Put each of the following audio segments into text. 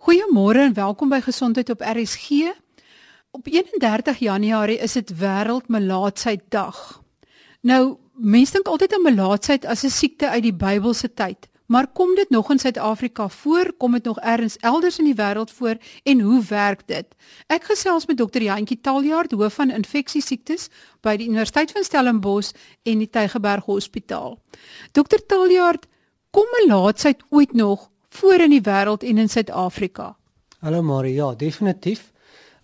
Goeiemôre en welkom by Gesondheid op RSG. Op 31 Januarie is dit wêreld melaatsheid dag. Nou, mense dink altyd aan melaatsheid as 'n siekte uit die Bybelse tyd, maar kom dit nog in Suid-Afrika voor? Kom dit nog elders elders in die wêreld voor en hoe werk dit? Ek gesels met dokter Jantjie Taljaard, hoof van infeksiesiektes by die Universiteit van Stellenbosch en die Tygerberg Hospitaal. Dokter Taljaard, kom melaatsheid ooit nog voor in die wêreld en in Suid-Afrika? Hallo Marie, ja, definitief.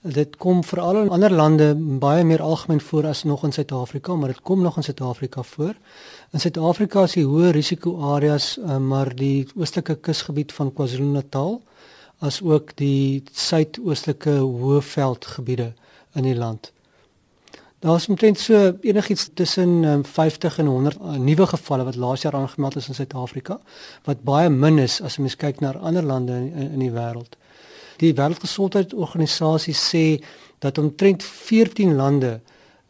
Dit kom veral in ander lande baie meer algemeen voor as nog in Suid-Afrika, maar dit kom nog in Suid-Afrika voor. In Suid-Afrika is die hoë risiko areas, uh, maar die oostelike kusgebied van KwaZulu-Natal as ook die suidoostelike hoëveldgebiede in die land. Daar is omtrent so enigiets tussen um, 50 en 100 uh, nuwe gevalle wat laas jaar aangemeld is in Suid-Afrika, wat baie min is as jy kyk na ander lande in, in, in die wêreld. Die Wêreldgesondheidsorganisasie sê dat omtrent 14 lande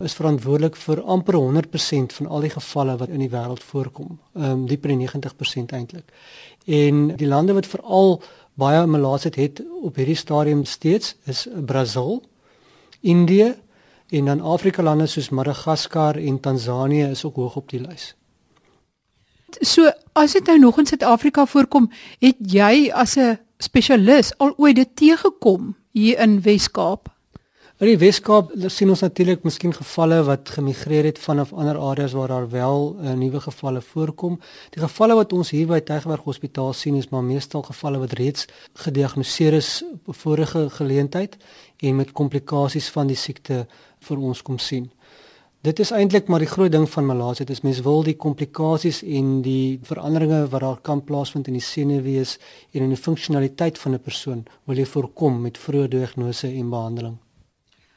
is verantwoordelik vir amper 100% van al die gevalle wat in die wêreld voorkom. Ehm um, dieper 90% eintlik. En die lande wat veral baie melaatsheid het op hierdie stadium steeds is Brasil, Indië en dan Afrika lande soos Madagaskar en Tansanië is ook hoog op die lys. So as dit nou nog in Suid-Afrika voorkom, het jy as 'n spesialis al ooit dit teëgekom hier in Wes-Kaap? In die Wes-Kaap sien ons natuurlik miskien gevalle wat gemigreer het vanaf ander areas waar daar wel uh, nuwe gevalle voorkom. Die gevalle wat ons hier by Tygerberg Hospitaal sien is maar meestal gevalle wat reeds gediagnoseer is op vorige geleentheid en met komplikasies van die siekte vir ons kom sien. Dit is eintlik maar die groot ding van melaatsheid is mens wil die komplikasies en die veranderinge wat daar kan plaasvind in die senuwees en in die funksionaliteit van 'n persoon wil jy voorkom met vroeë diagnose en behandeling.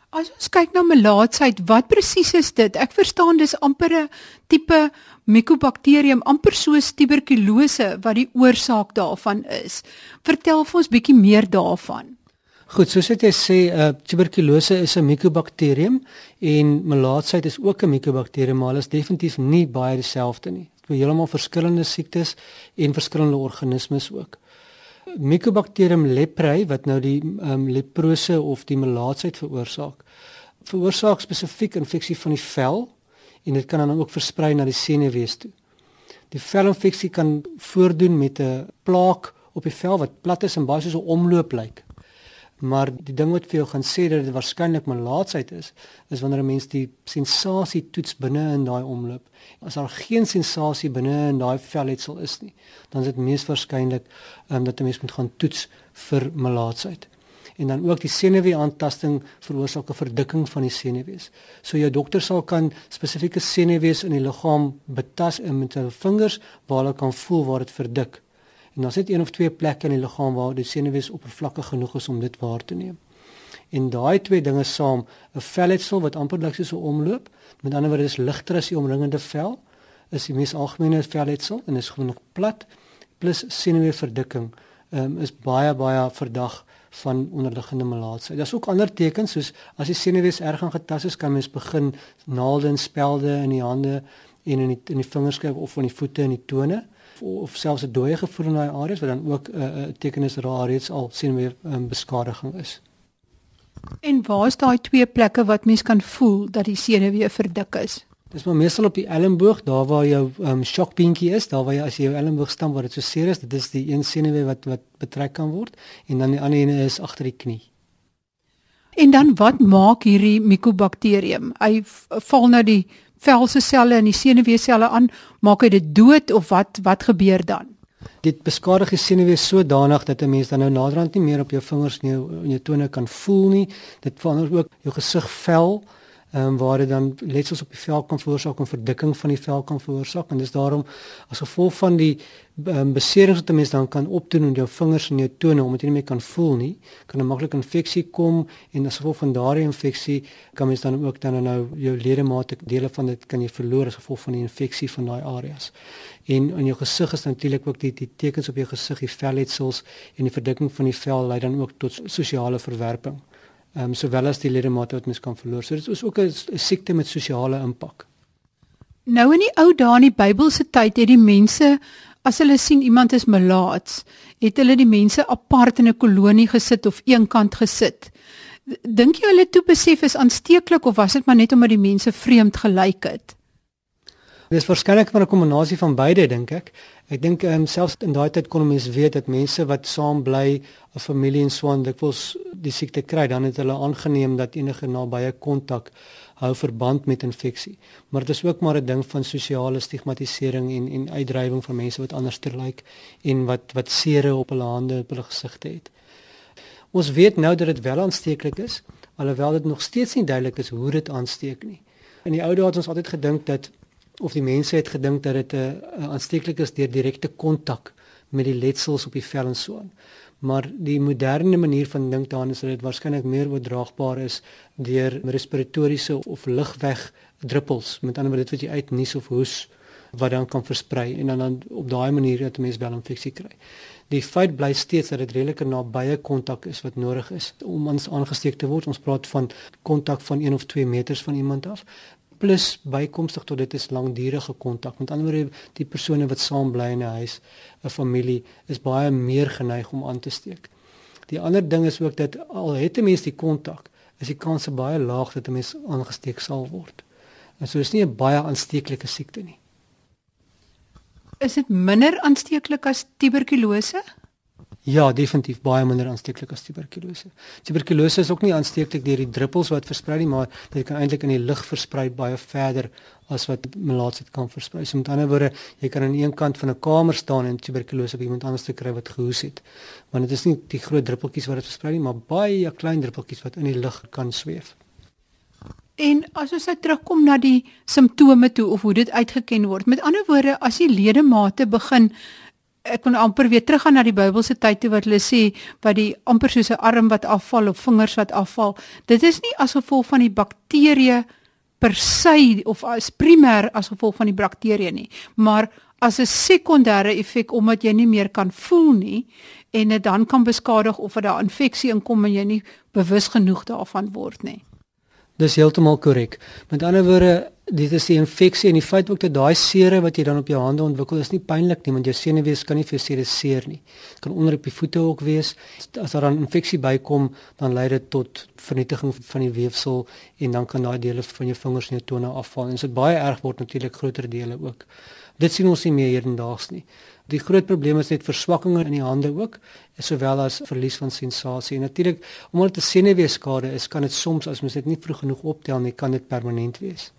As ons kyk na melaatsheid, wat presies is dit? Ek verstaan dis amper 'n tipe Mycobacterium, amper soos tuberkulose wat die oorsaak daarvan is. Vertel vir ons bietjie meer daarvan. Goed, soos jy sê, uh, tuberkulose is 'n mikobakterium en melaatsheid is ook 'n mikobakterium, maar hulle is definitief nie baie dieselfde nie. Dit is heeltemal verskillende siektes en verskillende organismes ook. Mycobacterium leprae wat nou die um, leprose of die melaatsheid veroorsaak, veroorsaak spesifiek infeksie van die vel en dit kan dan ook versprei na die senuwees toe. Die velinfeksie kan voordoen met 'n plaak op die vel wat plat is en baie soos 'n omloop lyk. Maar die ding wat vir jou gaan sê dat dit waarskynlik melaatsheid is, is wanneer 'n mens die sensasie toets binne in daai omloop. As daar geen sensasie binne in daai velletsel is nie, dan is dit mees waarskynlik um, dat 'n mens moet gaan toets vir melaatsheid. En dan ook die senuwee aantasting veroorsaak 'n verdikking van die senuwees. So jou dokter sal kan spesifieke senuwees in die liggaam betas met hulle vingers waar hulle kan voel waar dit verdik. En dan sit een of twee plekke in die liggaam waar die senuwees oppervlakkig genoeg is om dit waar te neem. En daai twee dinge saam, 'n velletsel wat amper lyk soos 'n omloop, met ander woorde is ligter as die omringende vel, is die mees algemene velletsel en is gewoonlik plat plus senuweeverdikking, um, is baie baie verdag van onderliggende melaatsheid. Daar's ook ander tekens soos as die senuwees erg aangetast is, kan mens begin naalde en spelde in die hande en in die in die vingerskryf of in die voete en die tone of selfs 'n dooie gevoel in daai areas wat dan ook 'n uh, uh, teken is dat daar reeds al sien weer um, beskadiging is. En waar is daai twee plekke wat mens kan voel dat die senuwee verdik is? Dis maar meestal op die elmboog, daar waar jou um, shockpinkie is, daar waar jy as jy jou elmboog stamp waar dit so seer is, dit is die een senuwee wat wat betrek kan word en dan die ander een is agter die knie. En dan wat maak hierdie Mycobacterium? Hy val nou die velse selle en die senuweeselle aan, maak hy dit dood of wat wat gebeur dan? Dit beskadig die senuwees sodanig dat 'n mens dan nou naderhand nie meer op jou vingers en jou, jou tone kan voel nie. Dit verander ook jou gesig vel ehm um, waar dit dan letsels op die vel kan veroorsaak en verdikking van die vel kan veroorsaak en dis daarom as gevolg van die um, beserings wat 'n mens dan kan opdoen in jou vingers en jou tone omdat jy nie meer kan voel nie, kan 'n maklike infeksie kom en as gevolg van daardie infeksie kan mens dan ook dan nou jou ledemate dele van dit kan jy verloor as gevolg van die infeksie van daai areas. En in jou gesig is natuurlik ook die die tekens op jou gesig, die velletsels en die verdikking van die vel lei dan ook tot sosiale verwerping ehm um, sowel as die ledemate wat mens kan verloor. So dit is ook 'n siekte met sosiale impak. Nou in die ou dae in die Bybelse tyd het die mense as hulle sien iemand is melaats het hulle die mense apart in 'n kolonie gesit of eenkant gesit. Dink jy hulle toe besef is aansteeklik of was dit maar net omdat die mense vreemd gelyk het? Dis waarskynlik 'n kombinasie van beide dink ek. Ek dink um, selfs in daai tyd kon mense weet dat mense wat saam bly, 'n familie en so aan dikwels die siekte kry, dan het hulle aangeneem dat enige nabye kontak hou verband met infeksie. Maar dit is ook maar 'n ding van sosiale stigmatisering en en uitdrywing van mense wat anders lyk en wat wat sere op hulle hande op hulle gesigte het. Ons weet nou dat dit wel aansteeklik is, alhoewel dit nog steeds nie duidelik is hoe dit aansteek nie. In die ou dae het ons altyd gedink dat of die mense het gedink dat dit 'n uh, uh, aansteeklik is deur direkte kontak met die letsels op die vel en so aan. Maar die moderne manier van dink daaraan is dat dit waarskynlik meer oordraagbaar is deur respiratoriese of lugweg druppels, met ander woorde dit wat jy uitnies of hoes wat dan kan versprei en dan, dan op daai manier dat 'n mens wel infeksie kry. Die feit bly steeds dat dit redelike nabye kontak is wat nodig is om ons aangesteek te word. Ons praat van kontak van 1 of 2 meters van iemand af plus bykomstig tot dit is langdurige kontak. Met ander woorde, die persone wat saam bly in 'n huis, 'n familie, is baie meer geneig om aan te steek. Die ander ding is ook dat al het 'n mens die kontak, is die kans baie laag dat 'n mens aangesteek sal word. En so is nie 'n baie aansteeklike siekte nie. Is dit minder aansteeklik as tuberkulose? Ja, definitief baie minder aansteeklik as tuberkulose. Tuberkulose is ook nie aansteeklik deur die druppels wat versprei nie, maar dit kan eintlik in die lug versprei baie verder as wat melaatsheid kan versprei. So met ander woorde, jy kan aan een kant van 'n kamer staan en tuberkulose by iemand anders te kry wat gehoes het. Want dit is nie die groot druppeltjies wat dit versprei nie, maar baie klein druppeltjies wat in die lug kan sweef. En as ons nou terugkom na die simptome toe of hoe dit uitgeken word. Met ander woorde, as die ledemate begin ek kon amper weer teruggaan na die Bybelse tyd toe wat hulle sê wat die amper soos 'n arm wat afval of vingers wat afval. Dit is nie as gevolg van die bakterieë per se of as primêr as gevolg van die bakterieë nie, maar as 'n sekondêre effek omdat jy nie meer kan voel nie en dit dan kan beskadig of dat daar infeksie inkom en jy nie bewus genoeg daarvan word nie. Dis heeltemal korrek. Met ander woorde, dit is die infeksie en die feit ook dat daai sere wat jy dan op jou hande ontwikkel is nie pynlik nie, want jou senuwees kan nie vir sere seer nie. Dit kan onder op die voete ook wees. As daar dan infeksie bykom, dan lei dit tot vernietiging van die weefsel en dan kan daai dele van jou vingers en jou tone afval. En as dit baie erg word natuurlik groter dele ook. Dit sien ons nie meer hedendaags nie. Die groot probleem is net verswakkinge in die hande ook, sowel as verlies van sensasie. En natuurlik, omdat dit 'n senuweeskade is, kan dit soms as mens dit nie vroeg genoeg optel nie, kan dit permanent wees.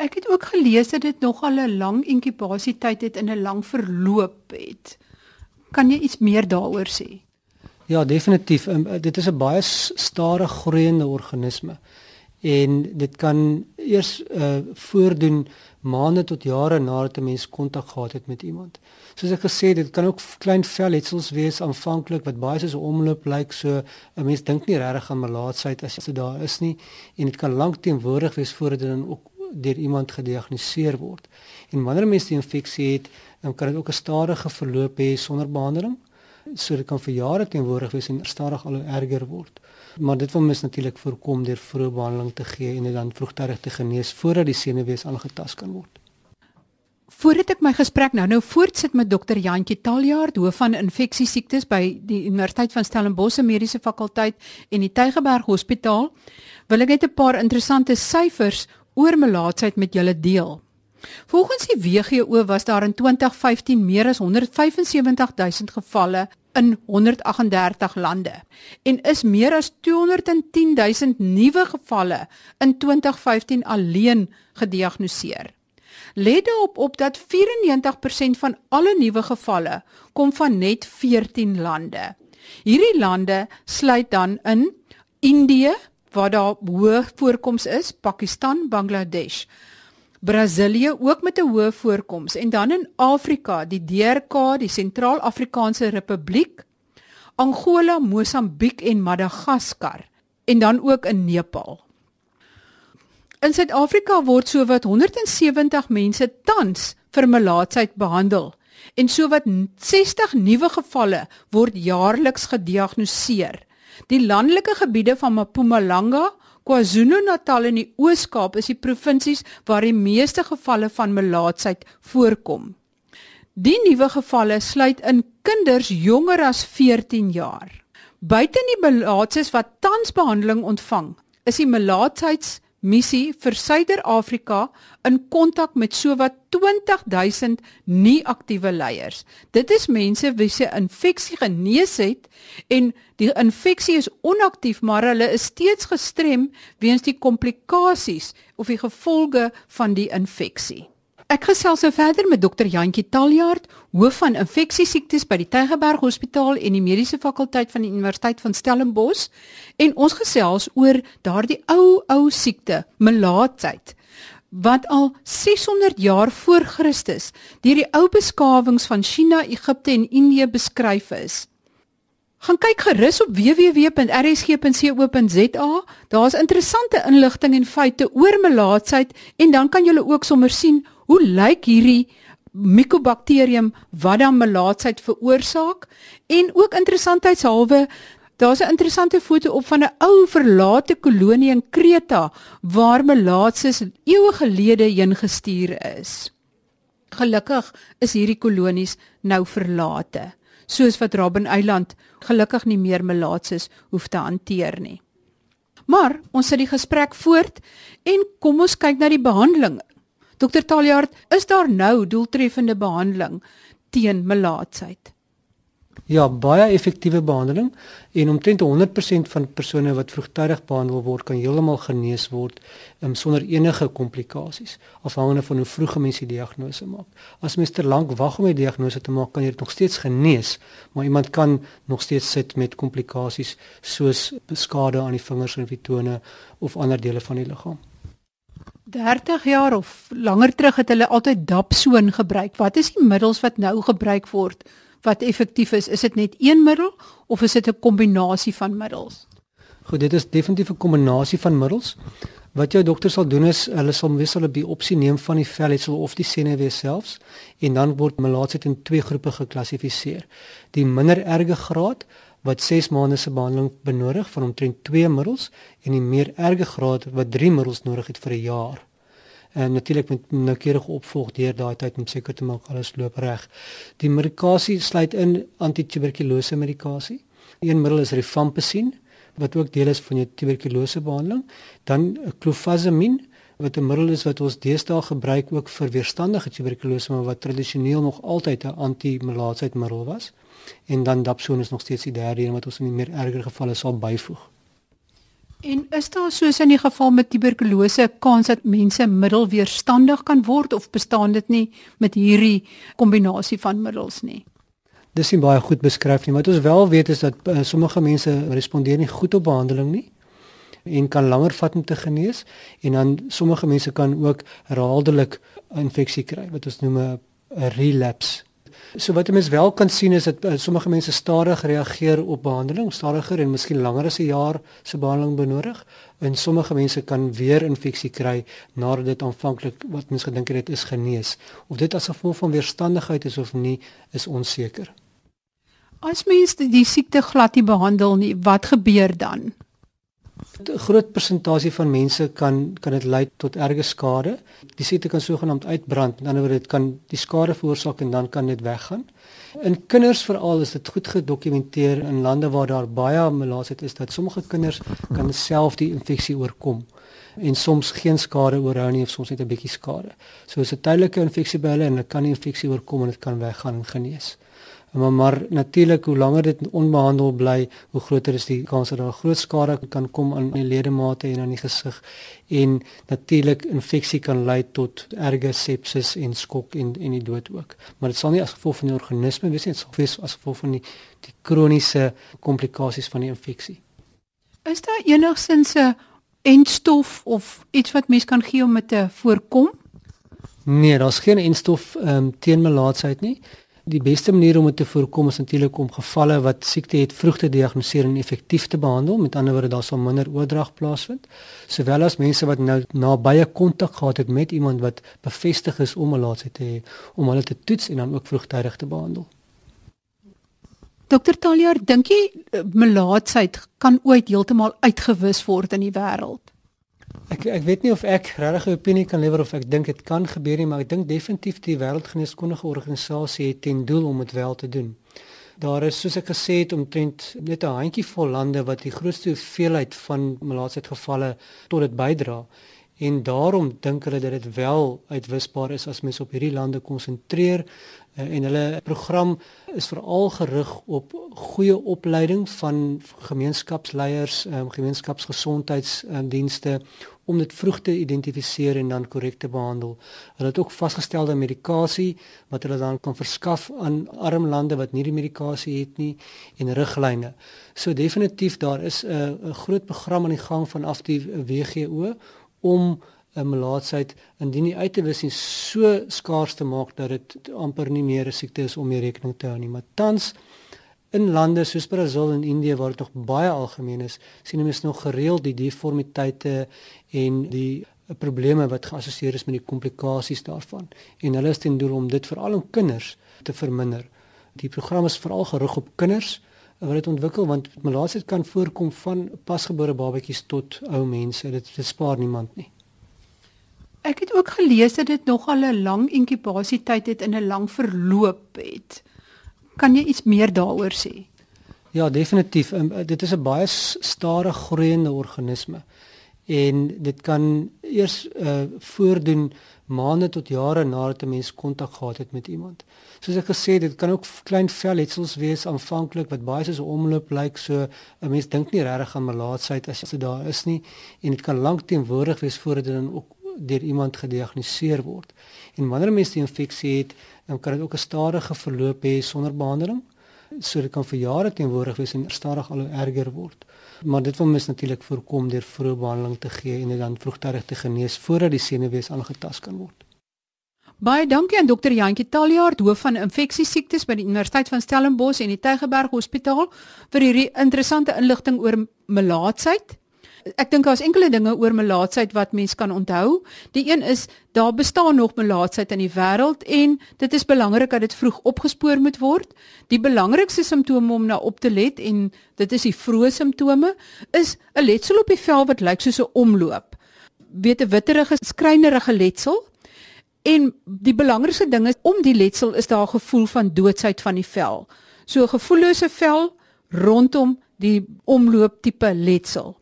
Ek het ook gelees dat dit nogal 'n lang inkubasietyd het en 'n lang verloop het. Kan jy iets meer daaroor sê? Ja, definitief. Um, dit is 'n baie stadig groeiende organisme en dit kan eers uh, voordoen maande tot jare nadat 'n mens kontak gehad het met iemand. Soos ek gesê het, dit kan ook klein velletsels wees aanvanklik wat baie soos 'n omloop lyk, so 'n mens dink nie regtig aan melaatsheid as dit daar is nie en dit kan lank teenwoordig wees voordat dit dan ook deur iemand gediagnoseer word. En wanneer 'n mens die infeksie het, dan kan dit ook 'n stadige verloop hê sonder behandeling. So dit kan vir jare teenwoordig wees en stadig al hoe erger word maar dit wil mens natuurlik voorkom deur vroeë behandeling te gee en dit dan vroegtydig te genees voordat die senuwees aangetast kan word. Voordat ek my gesprek nou nou voortsit met dokter Jantjie Taljaard, hoof van infeksiesiektes by die Universiteit van Stellenbosch Mediese Fakulteit en die Tygerberg Hospitaal, wil ek net 'n paar interessante syfers oor melaatsheid met julle deel. Volgens die WHO was daar in 2015 meer as 175 000 gevalle in 138 lande en is meer as 210 000 nuwe gevalle in 2015 alleen gediagnoseer. Let daarop op dat 94% van alle nuwe gevalle kom van net 14 lande. Hierdie lande sluit dan in Indië waar daar hoë voorkoms is, Pakistan, Bangladesh, Brasilië ook met 'n hoë voorkoms en dan in Afrika, die DRK, die Sentraal-Afrikaanse Republiek, Angola, Mosambiek en Madagaskar en dan ook in Nepal. In Suid-Afrika word sowat 170 mense tans vir melaatsheid behandel en sowat 60 nuwe gevalle word jaarliks gediagnoseer. Die landelike gebiede van Mpumalanga, KwaZulu-Natal en die Oos-Kaap is die provinsies waar die meeste gevalle van melaatsheid voorkom. Die nuwe gevalle sluit in kinders jonger as 14 jaar. Buite die melaatses wat tans behandeling ontvang, is die melaatheids missie vir Suider-Afrika in kontak met sowat 20000 nie aktiewe leiers. Dit is mense wie se infeksie genees het en die infeksie is onaktief, maar hulle is steeds gestrem weens die komplikasies of die gevolge van die infeksie. Ek gesels nou verder met dokter Jantjie Taljaard, hoof van infeksie siektes by die Tygerberg Hospitaal en die Mediese Fakulteit van die Universiteit van Stellenbosch en ons gesels oor daardie ou ou siekte, melaatsheid wat al 600 jaar voor Christus deur die ou beskawings van China, Egipte en Indië beskryf is. Gaan kyk gerus op www.rsg.co.za. Daar's interessante inligting en feite oor melaatsheid en dan kan jy ook sommer sien hoe lyk hierdie Mycobacterium wat dan melaatsheid veroorsaak en ook interessantheidshalwe daar's 'n interessante foto op van 'n ou verlate kolonie in Kreta waar melaatses eeue gelede heen gestuur is. Gelukkig is hierdie kolonies nou verlate, soos wat Robben Eiland gelukkig nie meer melaatses hoef te hanteer nie. Maar ons sit die gesprek voort en kom ons kyk na die behandeling. Dokter Taljaard, is daar nou doeltreffende behandeling teen melaatsheid? Ja, baie effektiewe behandeling en omtrent 100% van persone wat vroegtydig behandel word kan heeltemal genees word um, sonder enige komplikasies afhangende van hoe vroeg 'n mens die diagnose maak. As mens te lank wag om 'n diagnose te maak, kan jy dit nog steeds genees, maar iemand kan nog steeds sit met komplikasies soos skade aan die vingers en die tone of ander dele van die liggaam. 30 jaar of langer terug het hulle altyd dapsoon gebruik. Wat is die middels wat nou gebruik word wat effektief is? Is dit net een middel of is dit 'n kombinasie van middels? Goed, dit is definitief 'n kombinasie van middels. Wat jou dokter sal doen is hulle sal wissel 'n biopsie neem van die velletsel of die senuwee selfs en dan word melaatsheid in twee groepe geklassifiseer. Die minder erge graad wat 6 maande se behandeling benodig van omtrent 2 middels en die meer erge graad wat 3 middels nodig het vir 'n jaar. En natuurlik met noukeurige opvolg deur daai tyd om seker te maak alles loop reg. Die medikasie sluit in antituberkulose medikasie. Een middel is rifampicin wat ook deel is van jou tuberkulose behandeling, dan clofazimine wat 'n middel is wat ons deesdae gebruik ook vir weerstandige tuberkulose maar wat tradisioneel nog altyd 'n anti-melaatsheidmiddel was en dan dapsone is nog steeds die derde een wat ons in die meer erger gevalle sal byvoeg. En is daar soos in die geval met tuberkulose kans dat mense middelweerstandig kan word of bestaan dit nie met hierdie kombinasie van middels nie? Dis nie baie goed beskryf nie, maar wat ons wel weet is dat uh, sommige mense respondeer nie goed op behandeling nie en kan langer vat om te genees en dan sommige mense kan ook herhaaldelik infeksie kry wat ons noem 'n relapse So wat 'n mens wel kan sien is dat uh, sommige mense stadig reageer op behandeling, stadiger en miskien langer as 'n jaar se behandeling benodig. En sommige mense kan weer infeksie kry nadat dit aanvanklik wat mens gedink het is genees. Of dit as gevolg van weerstandigheid is of nie, is onseker. As mens die siekte glad nie behandel nie, wat gebeur dan? 'n Groot persentasie van mense kan kan dit lei tot erge skade. Die siekte kan sogenaamd uitbrand. Met ander woorde, dit kan die skade veroorsaak en dan kan dit weggaan. In kinders veral is dit goed gedokumenteer in lande waar daar baie melaatsheid is dat sommige kinders kan self die infeksie oorkom en soms geen skade oorhou nie of soms net 'n bietjie skade. So is 'n tydelike infeksie by hulle en hulle kan die infeksie oorkom en dit kan weggaan en genees. Maar maar natuurlik hoe langer dit onbehandel bly, hoe groter is die kans dat daar groot skade kan kom aan die ledemate en aan die gesig en natuurlik infeksie kan lei tot erge sepsis en skok en en die dood ook. Maar dit sal nie as gevolg van die organisme wees nie, dit sal wees as gevolg van die die kroniese komplikasies van die infeksie. Is daar enigsins 'n enstof of iets wat mens kan gee om dit te voorkom? Nee, daar's geen enstof ehm um, teen melaatsheid nie. Die beste manier om dit te voorkom is natuurlik om gevalle wat siekte het vroeg te diagnoseer en effektief te behandel. Met ander woorde, daar sal minder oordrag plaasvind. Sowel as mense wat nou na baie kontak gehad het met iemand wat bevestig is om melaatsheid te hê, om hulle te toets en dan ook vroegtydig te behandel. Dokter Taljaar, dink jy eh, melaatsheid kan ooit heeltemal uitgewis word in die wêreld? Ek ek weet nie of ek regtig 'n opinie kan lewer of ek dink dit kan gebeur nie, maar ek dink definitief die wêreldgeneeskundige organisasie het ten doel om dit wel te doen. Daar is soos ek gesê het omtrent net 'n handjievol lande wat die grootste hoeveelheid van malaatseidgevalle tot dit bydra en daarom dink hulle dat dit wel uitwisbaar is as mens op hierdie lande konsentreer uh, en hulle program is veral gerig op goeie opleiding van gemeenskapsleiers, um, gemeenskapsgesondheidsdienste om dit vroeg te identifiseer en dan korrek te behandel. Hulle het ook vasgestelde medikasie wat hulle dan kan verskaf aan arm lande wat nie die medikasie het nie en riglyne. So definitief daar is 'n 'n groot program aan die gang vanaf die WGO om 'n melaatsheid indien nie uit te wis en so skaars te maak dat dit amper nie meer 'n siekte is om mee rekening te hou nie. Maar tans in lande soos Brasil en Indië waar dit nog baie algemeen is, sien mense nog gereeld die deformiteite en die probleme wat geassosieer is met die komplikasies daarvan. En hulle is ten doel om dit veral in kinders te verminder. Die program is veral gerig op kinders wat dit ontwikkel want melaatsheid kan voorkom van pasgebore babatjies tot ou mense. Dit, dit spaar niemand nie. Ek het ook gelees dat dit nogal 'n lang inkubasietyd het en 'n lang verloop het. Kan jy iets meer daaroor sê? Ja, definitief. Um, dit is 'n baie stadig groeiende organisme en dit kan eers uh, voordoen maande tot jare nadat 'n mens kontak gehad het met iemand. Soos ek gesê het, dit kan ook klein velletsels wees aanvanklik wat baie soos 'n omloop lyk, so 'n mens dink nie regtig aan melaatsheid as dit daar is nie en dit kan lank teenwoordig wees voordat dit dan ook deur iemand gediagnoseer word. En wanneer 'n mens die infeksie het, dan kan dit ook 'n stadige verloop hê sonder behandeling. So dit kan vir jare teenwoordig wees en stadig al hoe erger word. Maar dit wil mens natuurlik voorkom deur vroeë behandeling te gee en dit dan vroegtydig te genees voordat die senuwees aangetast kan word. Baie dankie aan dokter Jantjie Taljaard, hoof van infeksiesiektes by die Universiteit van Stellenbosch en die Tygerberg Hospitaal vir hierdie interessante inligting oor melaatsheid. Ek dink daar's enkele dinge oor melaatsheid wat mens kan onthou. Die een is daar bestaan nog melaatsheid in die wêreld en dit is belangrik dat dit vroeg opgespoor moet word. Die belangrikste simptome om na op te let en dit is die vroeë simptome is 'n letsel op die vel wat lyk soos 'n omloop. Weet 'n witterige skrynerige letsel. En die belangrikste ding is om die letsel is daar 'n gevoel van doodsheid van die vel. So 'n gevoellose vel rondom die omloop tipe letsel.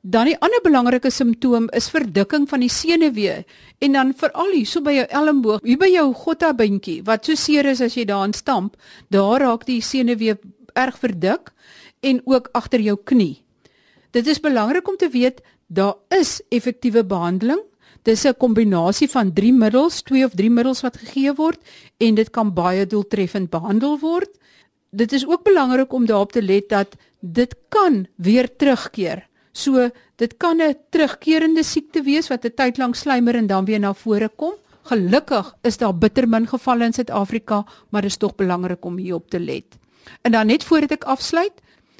Dan die ander belangrike simptoom is verdikking van die senuwee en dan veral hier so by jou elmboog, hier by jou gottabindjie wat so seer is as jy daarin stamp, daar raak die senuwee erg verdik en ook agter jou knie. Dit is belangrik om te weet daar is effektiewe behandeling. Dis 'n kombinasie van 3 middels, 2 of 3 middels wat gegee word en dit kan baie doeltreffend behandel word. Dit is ook belangrik om daarop te let dat dit kan weer terugkeer So dit kan 'n terugkerende siekte wees wat 'n tyd lank slymer en dan weer na vore kom. Gelukkig is daar bitter min gevalle in Suid-Afrika, maar dit is tog belangrik om hierop te let. En dan net voordat ek afsluit,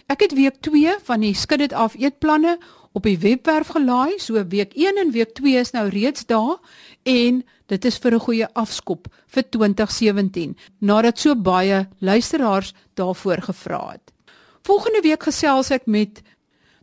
ek het week 2 van die skud dit af eetplanne op die webwerf gelaai, so week 1 en week 2 is nou reeds daar en dit is vir 'n goeie afskop vir 2017 nadat so baie luisteraars daarvoor gevra het. Volgende week gesels ek met